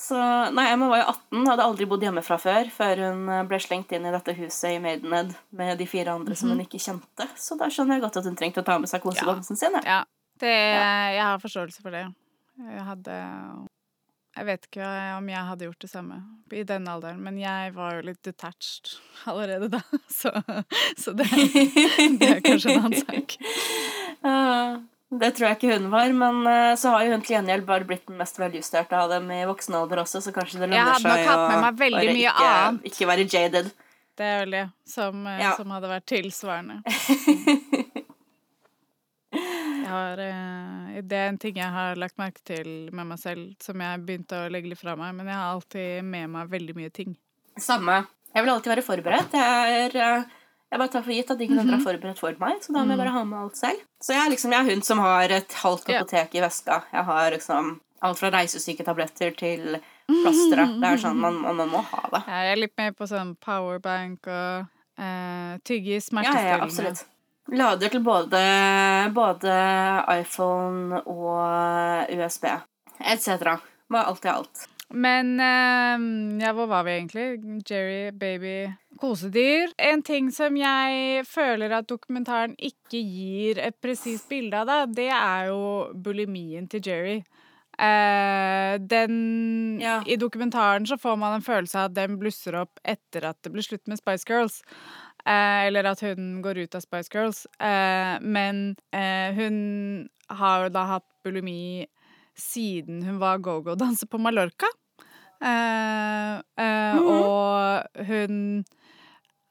Så Nei, Emma var jo 18, hadde aldri bodd hjemmefra før, før hun eh, ble slengt inn i dette huset i Maidenhead med de fire andre mm -hmm. som hun mhm. ikke kjente. Så da skjønner jeg godt at hun trengte å ta med seg kosebamsen ja. sin. Ja, det, jeg har forståelse for det. Jeg hadde Jeg vet ikke om jeg hadde gjort det samme i den alderen, men jeg var jo litt detached allerede da, så, så det, det, er kanskje en annen sak. Det tror jeg ikke hun var, men uh, så har jo hun til gjengjeld bare blitt den mest veljusterte av dem i voksen alder også, så kanskje det lønner seg å bare ikke, ikke, være jaded. Det er vel det som, uh, ja. som hadde vært tilsvarende. Har, uh, det er en ting jeg har lagt merke til med meg selv, som jeg begynte å legge litt fra meg, men jeg har alltid med meg veldig mye ting. Samme. Jeg vil alltid være forberedt. Jeg er jeg bare tar for gitt at ingen andre har mhm. forberedt for meg, så da må jeg bare ha med alt selv. Så jeg liksom, jeg er hun som har et halvt apotek i veska. Jeg har liksom alt fra reisesyketabletter til plastre. Det er sånn, man, man, må ha det. Ja, jeg er litt mer på sånn powerbank og uh, tygge smertestillende. Ja, ja, absolutt. Lader til både, både iPhone og USB etc. Var alt i alt. Men uh, ja, hvor var vi egentlig? Jerry, baby, kosedyr. En ting som jeg føler at dokumentaren ikke gir et presist bilde av, da, det er jo bulimien til Jerry. Uh, den ja. I dokumentaren så får man en følelse av at den blusser opp etter at det blir slutt med Spice Girls. Uh, eller at hun går ut av Spice Girls. Uh, men hun har jo da hatt bulimi siden hun var go-go-danser på Mallorca. Uh, uh, mm. Og hun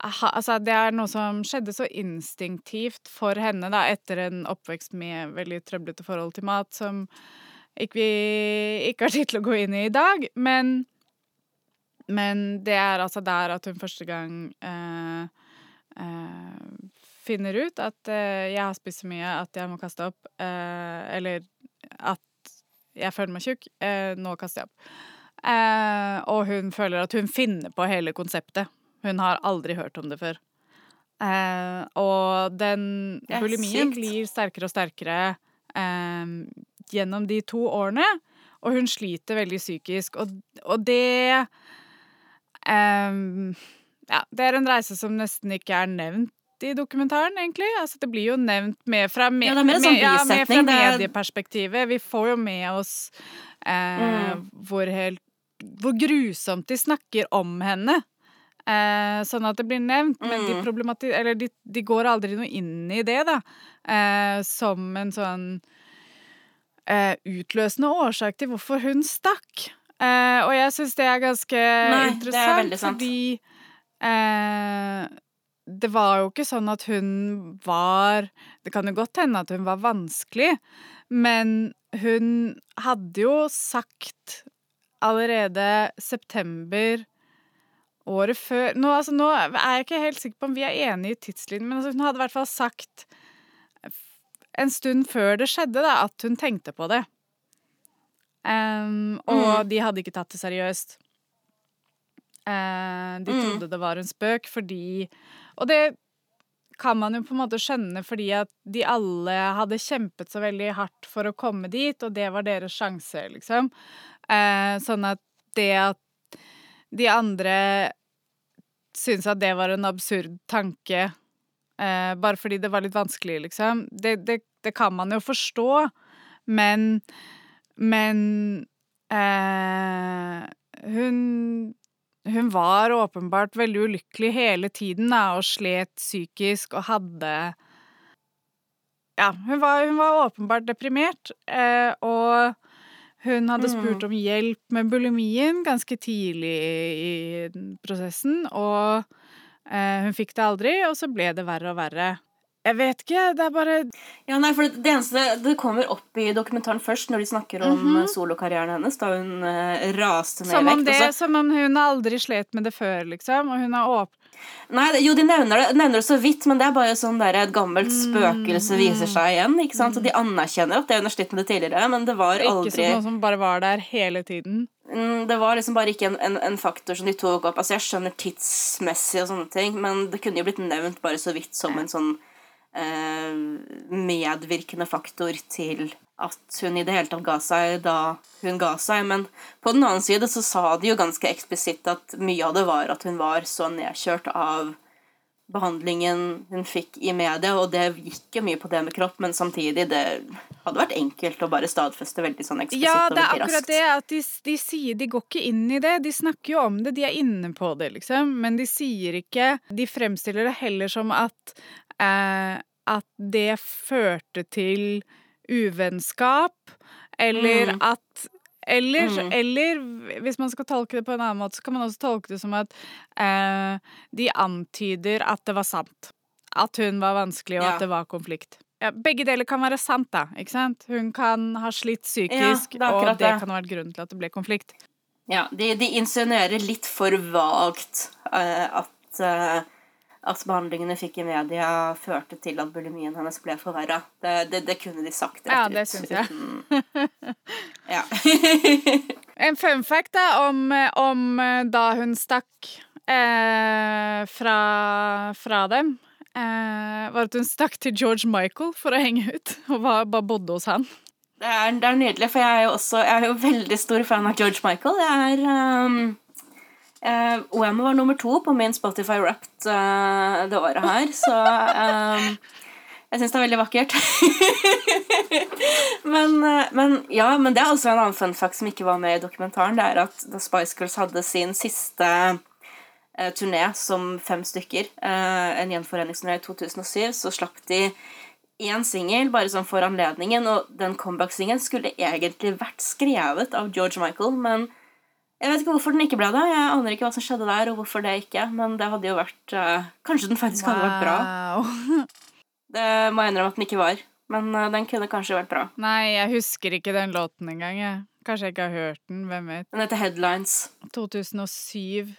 ha, Altså, det er noe som skjedde så instinktivt for henne da, etter en oppvekst med veldig trøblete forhold til mat, som ikke vi ikke har tid til å gå inn i i dag. Men, men det er altså der at hun første gang uh, finner ut at jeg har spist så mye at jeg må kaste opp. eller at jeg føler meg tjukk. nå kaster jeg opp. Eh, og hun føler at hun finner på hele konseptet. Hun har aldri hørt om det før. Eh, og den bulimien blir sterkere og sterkere eh, gjennom de to årene. Og hun sliter veldig psykisk, og, og det eh, Ja, det er en reise som nesten ikke er nevnt i dokumentaren, egentlig. Altså, det blir jo nevnt med fra, med, ja, med, sånn ja, med fra medieperspektivet. Vi får jo med oss eh, mm. hvor helt hvor grusomt de snakker om henne. Eh, sånn at det blir nevnt, men de, Mm. eller de, de går aldri noe inn i det, da. Eh, som en sånn eh, utløsende årsak til hvorfor hun stakk. Eh, og jeg syns det er ganske Nei, det er interessant, fordi eh, det var jo ikke sånn at hun var Det kan jo godt hende at hun var vanskelig, men hun hadde jo sagt allerede september året før Nå, altså, nå er jeg ikke helt sikker på om vi er enige i tidslinjen, men altså, hun hadde i hvert fall sagt en stund før det skjedde, da, at hun tenkte på det. Um, og Mm. de hadde ikke tatt det seriøst. Uh, de Mm. trodde det var en spøk fordi Og det kan man jo på en måte skjønne fordi at de alle hadde kjempet så veldig hardt for å komme dit, og det var deres sjanse, liksom. Eh, sånn at det at de andre syntes at det var en absurd tanke, eh, bare fordi det var litt vanskelig, liksom, det, det, det kan man jo forstå, men Men eh, hun hun var åpenbart veldig ulykkelig hele tiden da, og slet psykisk og hadde Ja, hun var, hun var åpenbart deprimert, eh, og hun hadde Mm. spurt om hjelp med bulimien ganske tidlig i prosessen, og eh, hun fikk det aldri, og så ble det verre og verre. Jeg vet ikke, det er bare Ja, nei, for det eneste Det kommer opp i dokumentaren først, når de snakker om mm -hmm. solokarrieren hennes, da hun eh, raste ned i vekt. det, og som om hun aldri slet med det før, liksom, og hun har åpnet Nei, jo, de nevner det, nevner det så vidt, men det er bare sånn der et gammelt Mm, spøkelse viser seg igjen. ikke sant? Så de anerkjenner at det hun har slitt med det tidligere, men det var aldri Ikke som noe som bare var der hele tiden. Mm, Det var liksom bare ikke en, en, en faktor som de tok opp. Altså, Jeg skjønner tidsmessig og sånne ting, men det kunne jo blitt nevnt bare så vidt som en sånn medvirkende faktor til at hun i det hele tatt ga seg da hun ga seg. Men på den annen side så sa de jo ganske eksplisitt at mye av det var at hun var så nedkjørt av behandlingen hun fikk i media, og det gikk jo mye på det med kropp, men samtidig, det hadde vært enkelt å bare stadfeste veldig sånn eksplisitt Ja, og det er akkurat det at de, de sier De går ikke inn i det. De snakker jo om det, de er inne på det, liksom. Men de sier ikke De fremstiller det heller som at eh, At det førte til uvennskap, eller Mm. at eller, Mm. eller hvis man skal tolke det på en annen måte, så kan man også tolke det som at eh, de antyder at det var sant. At hun var vanskelig, og Ja. at det var konflikt. Ja, begge deler kan være sant, da. ikke sant? Hun kan ha slitt psykisk, det er og det det. kan ha vært grunnen til at det ble konflikt. Ja, de, de insinuerer litt for vagt uh, at, eh, at behandlingene fikk i media, førte til at bulimien hennes ble forverra. Det, det, det kunne de sagt rett Ja, det syns jeg. uten- ja. En fun fact da, om, om eh, da hun stakk eh, fra, fra dem, eh, var at hun stakk til George Michael for å henge ut, og var, bare bodde hos han. Det er, det er nydelig, for jeg er jo også jeg er jo veldig stor fan av George Michael. Jeg er um, eh, OM var nummer to på min Spotify Wrapped eh, det året her, så eh, jeg syns det er veldig vakkert. men, eh, men ja, men det er også en annen fun fact som ikke var med i dokumentaren. Det er at da Spice Girls hadde sin siste eh, turné som fem stykker, eh, en gjenforeningsturné i 2007, så slapp de én singel bare sånn for anledningen, og den comeback-singelen skulle egentlig vært skrevet av George Michael, men jeg vet ikke hvorfor den ikke ble det. Jeg aner ikke hva som skjedde der, og hvorfor det ikke, men det hadde jo vært uh, Kanskje den faktisk hadde vært bra. Det må jeg innrømme at den ikke var, men uh, den kunne kanskje vært bra. Nei, jeg husker ikke den låten engang. jeg. Kanskje jeg ikke har hørt den. Hvem vet. Den heter Headlines. 2007.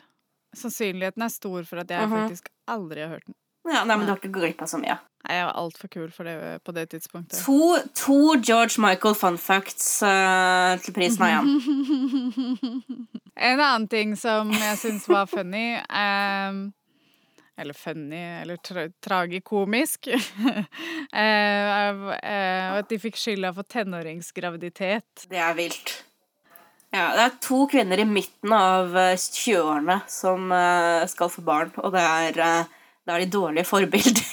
Sannsynligheten er stor for at jeg Mhm. faktisk aldri har hørt den. Ja, nei, men du har ikke glipp av så mye. Nei, Jeg var altfor kul for det på det tidspunktet. To, to George Michael fun facts uh, til prisen av én. En annen ting som jeg syns var funny um, Eller funny, eller tra tragikomisk uh, uh, At de fikk skylda for tenåringsgraviditet. Det er vilt. Ja, det er to kvinner i midten av eh, 20-årene som skal få barn, og det er, det er de dårlige forbilder.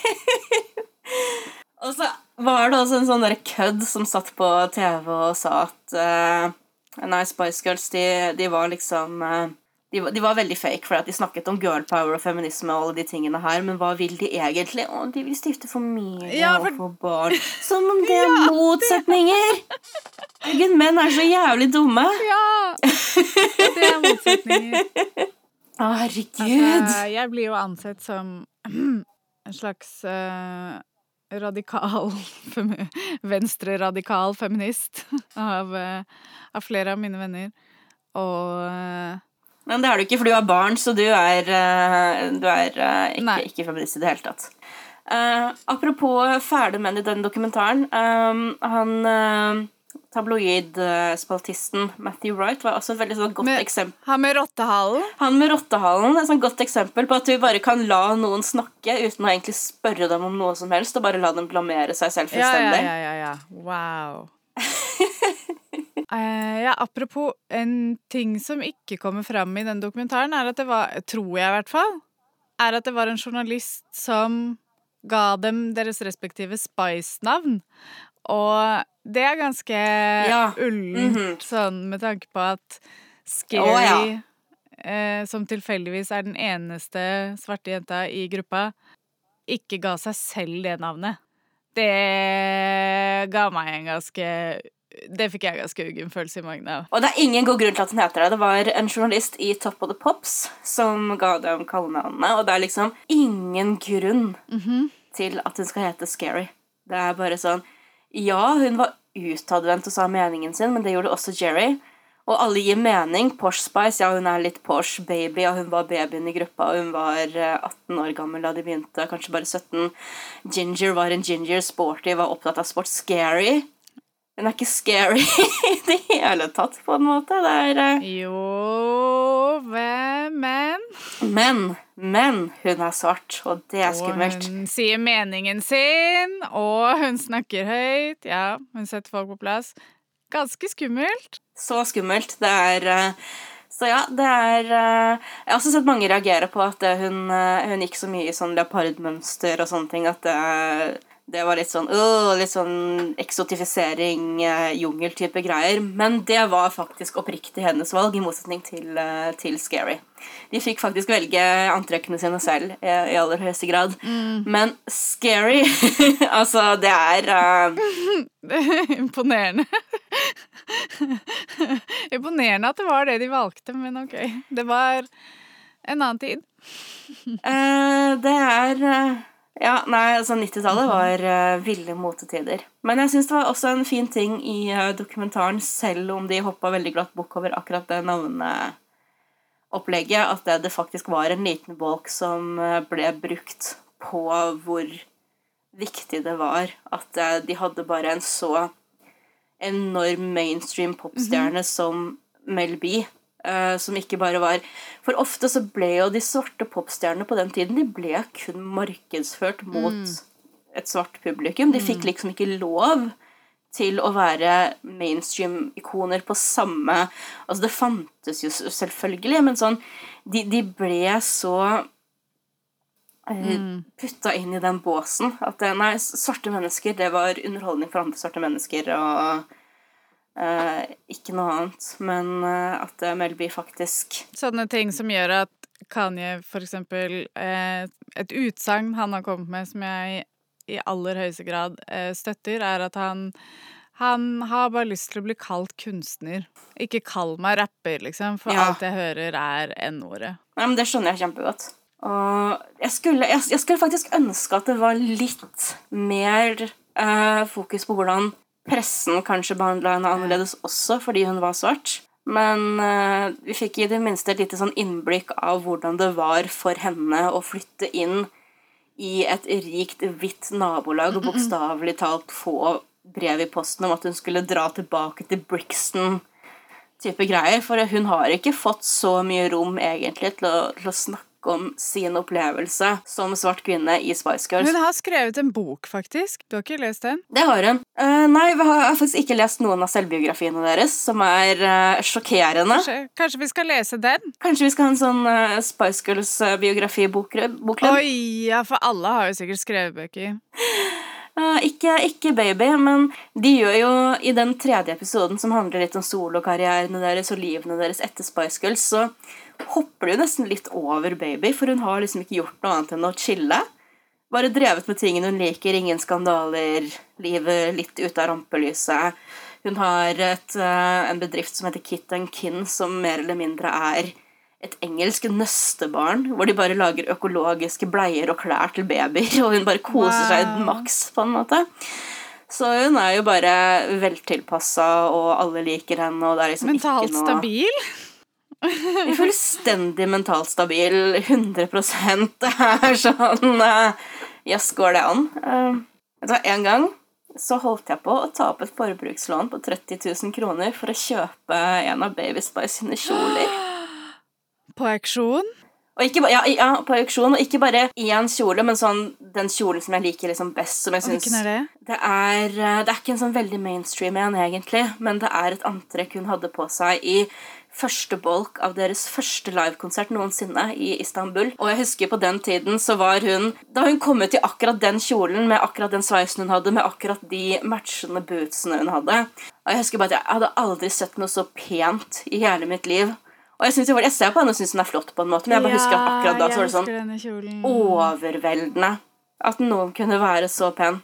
og så var det også en sånn der kødd som satt på TV og sa at uh, Nei, Spice Girls, de, de var liksom uh, de, de var veldig fake, for de snakket om girl power og feminisme og alle de tingene her, men hva vil de egentlig? Å, de vil stifte familie Ja, og for- få barn. Som om det er motsetninger! Herregud, menn er så jævlig dumme. Ja! Det er motsetninger. Å, herregud. Altså, jeg blir jo ansett som en slags uh, radikal Venstre-radikal feminist av, uh, av flere av mine venner. Og uh, Men det er du ikke, for du har barn, så du er, du er ikke, ikke feminist i det hele tatt. Apropos fæle menn i den dokumentaren. han tabloid-spaltisten Matthew Wright var også et veldig sånn godt Med- eksempel. han med rottehalen Han med rottehalen er et sånn godt eksempel på at du bare kan la noen snakke uten å egentlig spørre dem om noe som helst, og bare la dem blamere seg selv Ja, ja, ja, ja, ja. Wow. uh, ja, apropos en ting som ikke kommer fram i den dokumentaren, er at det var, tror jeg i hvert fall, er at det var en journalist som ga dem deres respektive Spice-navn. Og det er ganske Ja. ullent, Mhm. sånn med tanke på at Scary, ja. eh, som tilfeldigvis er den eneste svarte jenta i gruppa, ikke ga seg selv det navnet. Det ga meg en ganske Det fikk jeg ganske uggen følelse i magen av. Og det er ingen god grunn til at den heter det. Det var en journalist i Top of the Pops som ga dem kallenavnene, og det er liksom ingen grunn til at hun skal hete Scary. Det er bare sånn Ja, hun var utadvendt og sa meningen sin, men det gjorde også Jerry. Og alle gir mening. Posh Spice, ja, hun er litt posh baby, og hun var babyen i gruppa, hun var eh, 18 år gammel da de begynte, kanskje bare 17. Ginger var en ginger, sporty, var opptatt av sport. Scary. Hun er ikke scary i det hele tatt, på en måte. Det er eh, Jo hvem, Men Men, men hun er svart, og det er skummelt. Og hun sier meningen sin, og hun snakker høyt. Ja, hun setter folk på plass. Ganske skummelt. Så skummelt. Det er eh, Så ja, det er eh, Jeg har også sett mange reagere på at hun, eh, hun gikk så mye i sånn leopardmønster og sånne ting at det, det var litt sånn øh, Litt sånn eksotifisering, uh, jungeltype greier. Men det var faktisk oppriktig hennes valg, i motsetning til, uh, til Scary. De fikk faktisk velge antrekkene sine selv eh, i aller høyeste grad. Men Scary Altså, det er eh, Imponerende. Imponerende at det var det de valgte, men ok. Det var en annen tid. Eh, det er Ja, nei, altså 90-tallet var uh, ville motetider. Men jeg syns det var også en fin ting i uh, dokumentaren, selv om de hoppa veldig glatt bukk over akkurat det navneopplegget, at det, det faktisk var en liten bolk som uh, ble brukt på hvor viktig det var at de hadde bare en så enorm mainstream popstjerne som Mel B. eh, som ikke bare var For ofte så ble jo de svarte popstjernene på den tiden De ble kun markedsført mot et svart publikum. De fikk liksom ikke lov til å være mainstream-ikoner på samme Altså, det fantes jo selvfølgelig, men sånn De, de ble så Mm. putta inn i den båsen at eh, nei, svarte mennesker, det var underholdning for andre svarte mennesker og eh, ikke noe annet. Men eh, at Mel Melby faktisk Sånne ting som gjør at Kanye, for eksempel, eh, et utsagn han har kommet med som jeg i aller høyeste grad eh, støtter, er at han han har bare lyst til å bli kalt kunstner. Ikke kall meg rapper, liksom, for Ja. alt jeg hører, er N-ordet. Ja, men Det skjønner jeg kjempegodt. Og jeg skulle, jeg, jeg skulle faktisk ønske at det var litt mer eh, fokus på hvordan pressen kanskje behandla henne annerledes også, fordi hun var svart. Men uh, vi fikk i det minste et lite sånn innblikk av hvordan det var for henne å flytte inn i et rikt, hvitt nabolag og bokstavelig talt få brev i posten om at hun skulle dra tilbake til Brixton type greier, for hun har ikke fått så mye rom egentlig til å, til å snakke om sin opplevelse som svart kvinne i Spice Girls. Hun har skrevet en bok, faktisk. Du har ikke lest den? Det har hun. Uh, nei, vi jeg har faktisk ikke lest noen av selvbiografiene deres, som er uh, sjokkerende. Kanskje, kanskje vi skal lese den? Kanskje vi skal ha en sånn uh, Spice Girls-biografi-bokklubb? Oi, ja, for alle har jo sikkert skrevet bøker. Uh, ikke, ikke baby, men de gjør jo i den tredje episoden som handler litt om solokarrierene deres og livene deres etter Spice Girls, så hopper det jo nesten litt over baby, for hun har liksom ikke gjort noe annet enn å chille. Bare drevet med tingene hun liker, ingen skandaler, livet litt ute av rampelyset. Hun har et, uh, en bedrift som heter Kit and Kin, som mer eller mindre er et engelsk nøstebarn, hvor de bare lager økologiske bleier og klær til babyer, og hun bare koser wow. seg maks, på en måte. Så hun er jo bare veltilpassa, og alle liker henne, og det er liksom Mentalt ikke noe stabil? Fullstendig mentalt stabil. 100 Det er sånn Jøss, yes, går det an? Uh, en gang så holdt jeg på å ta opp et forbrukslån på 30 000 kroner for å kjøpe en av Baby Spice sine kjoler. På auksjon? Ikke, ja, ja, på auksjon, og ikke bare én kjole, men sånn den kjolen som jeg liker liksom best. Som jeg syns Hvilken er det? Det er, eh, det er ikke en sånn veldig mainstream en, egentlig, men det er et antrekk hun hadde på seg i første bolk av deres første livekonsert noensinne i Istanbul. Og jeg husker på den tiden så var hun Da hun kom ut i akkurat den kjolen med akkurat den sveisen hun hadde, med akkurat de matchende bootsene hun hadde Og jeg husker bare at jeg hadde aldri sett noe så pent i hele mitt liv. Og jeg, jeg, jeg ser på henne og syns hun er flott, på en måte men jeg bare husker at akkurat da så var det sånn overveldende at noen kunne være så pen.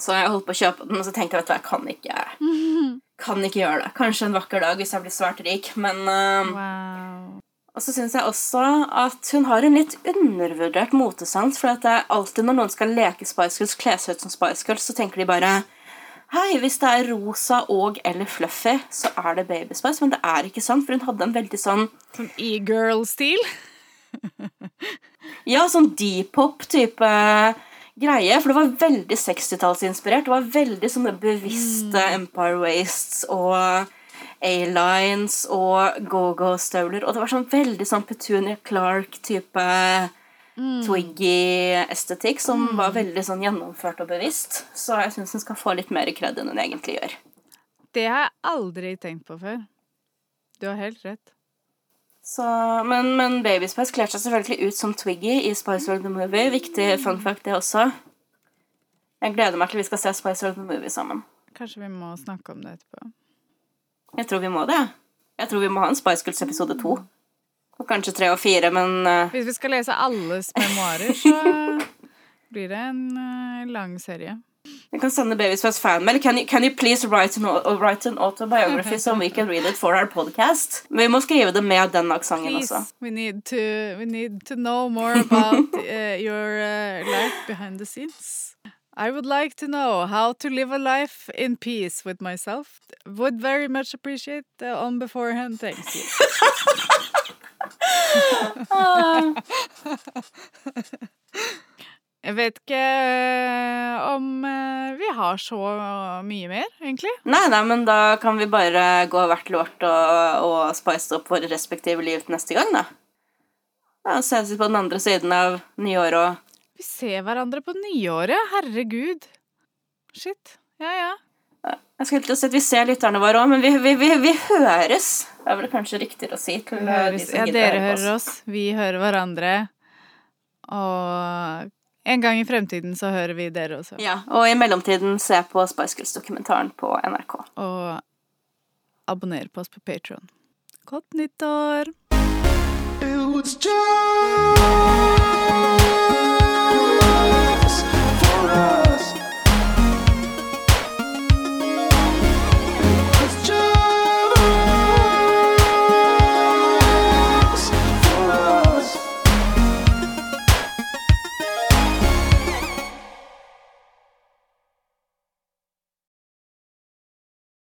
Så jeg holdt på å kjøpe den, og så tenkte jeg vet du, jeg kan ikke kan ikke gjøre det. Kanskje en vakker dag hvis jeg blir svært rik, men uh, wow. Og så syns jeg også at hun har en litt undervurdert motesans. For det er alltid når noen skal leke Spice Girls, kle seg ut som Spice Girls, så tenker de bare Hei, hvis det er rosa og eller fluffy, så er det Baby Spice. Men det er ikke sånn, for hun hadde en veldig sånn Sånn e-girl-stil? ja, sånn deep-pop-type greie. For det var veldig 60-tallsinspirert. Det var veldig sånne bevisste mm. Empire Wastes og A-lines og go-go-støvler. Og det var sånn veldig sånn Petunia Clark-type mm. Twiggy-estetikk som mm. var veldig sånn gjennomført og bevisst. Så jeg syns hun skal få litt mer kred enn hun egentlig gjør. Det har jeg aldri tenkt på før. Du har helt rett. Så, men, men Baby Spice kler seg selvfølgelig ut som Twiggy i Spice World the Movie. Viktig fun fact, det også. Jeg gleder meg til vi skal se Spice World the Movie sammen. Kanskje vi må snakke om det etterpå. Jeg tror vi må det. Jeg tror vi må ha en Spice Girls episode to. Og kanskje tre og fire, men uh... Hvis vi skal lese alles memoarer, så blir det en uh, lang serie. Vi kan sende Babies First fanmail. Can you, can you please write an, write an autobiography so we can read it for our podcast? Vi må skrive det med den aksenten også. We need, to, we need to know more about uh, your uh, life behind the scenes. I would like to know how to live a life in peace with myself. Would very much appreciate the on beforehand. Thank you. Jeg vet ikke eh, om eh, vi har så mye mer, egentlig. Nei, nei, men da kan vi bare gå hvert lort vårt og, og spice opp våre respektive liv neste gang, da. Da ses vi på den andre siden av nyåret og Vi ser hverandre på nyåret, herregud. Shit. Ja, ja. Jeg skulle til å si at vi ser lytterne våre òg, men vi, vi, vi, vi, høres. Det er vel kanskje riktigere å si til de som Ja, dere hører oss. Vi hører hverandre. Og en gang i fremtiden så hører vi dere også. Ja, Og i mellomtiden se på Spice Girls-dokumentaren på NRK. Og abonner på oss på Patron. Godt nyttår! It was just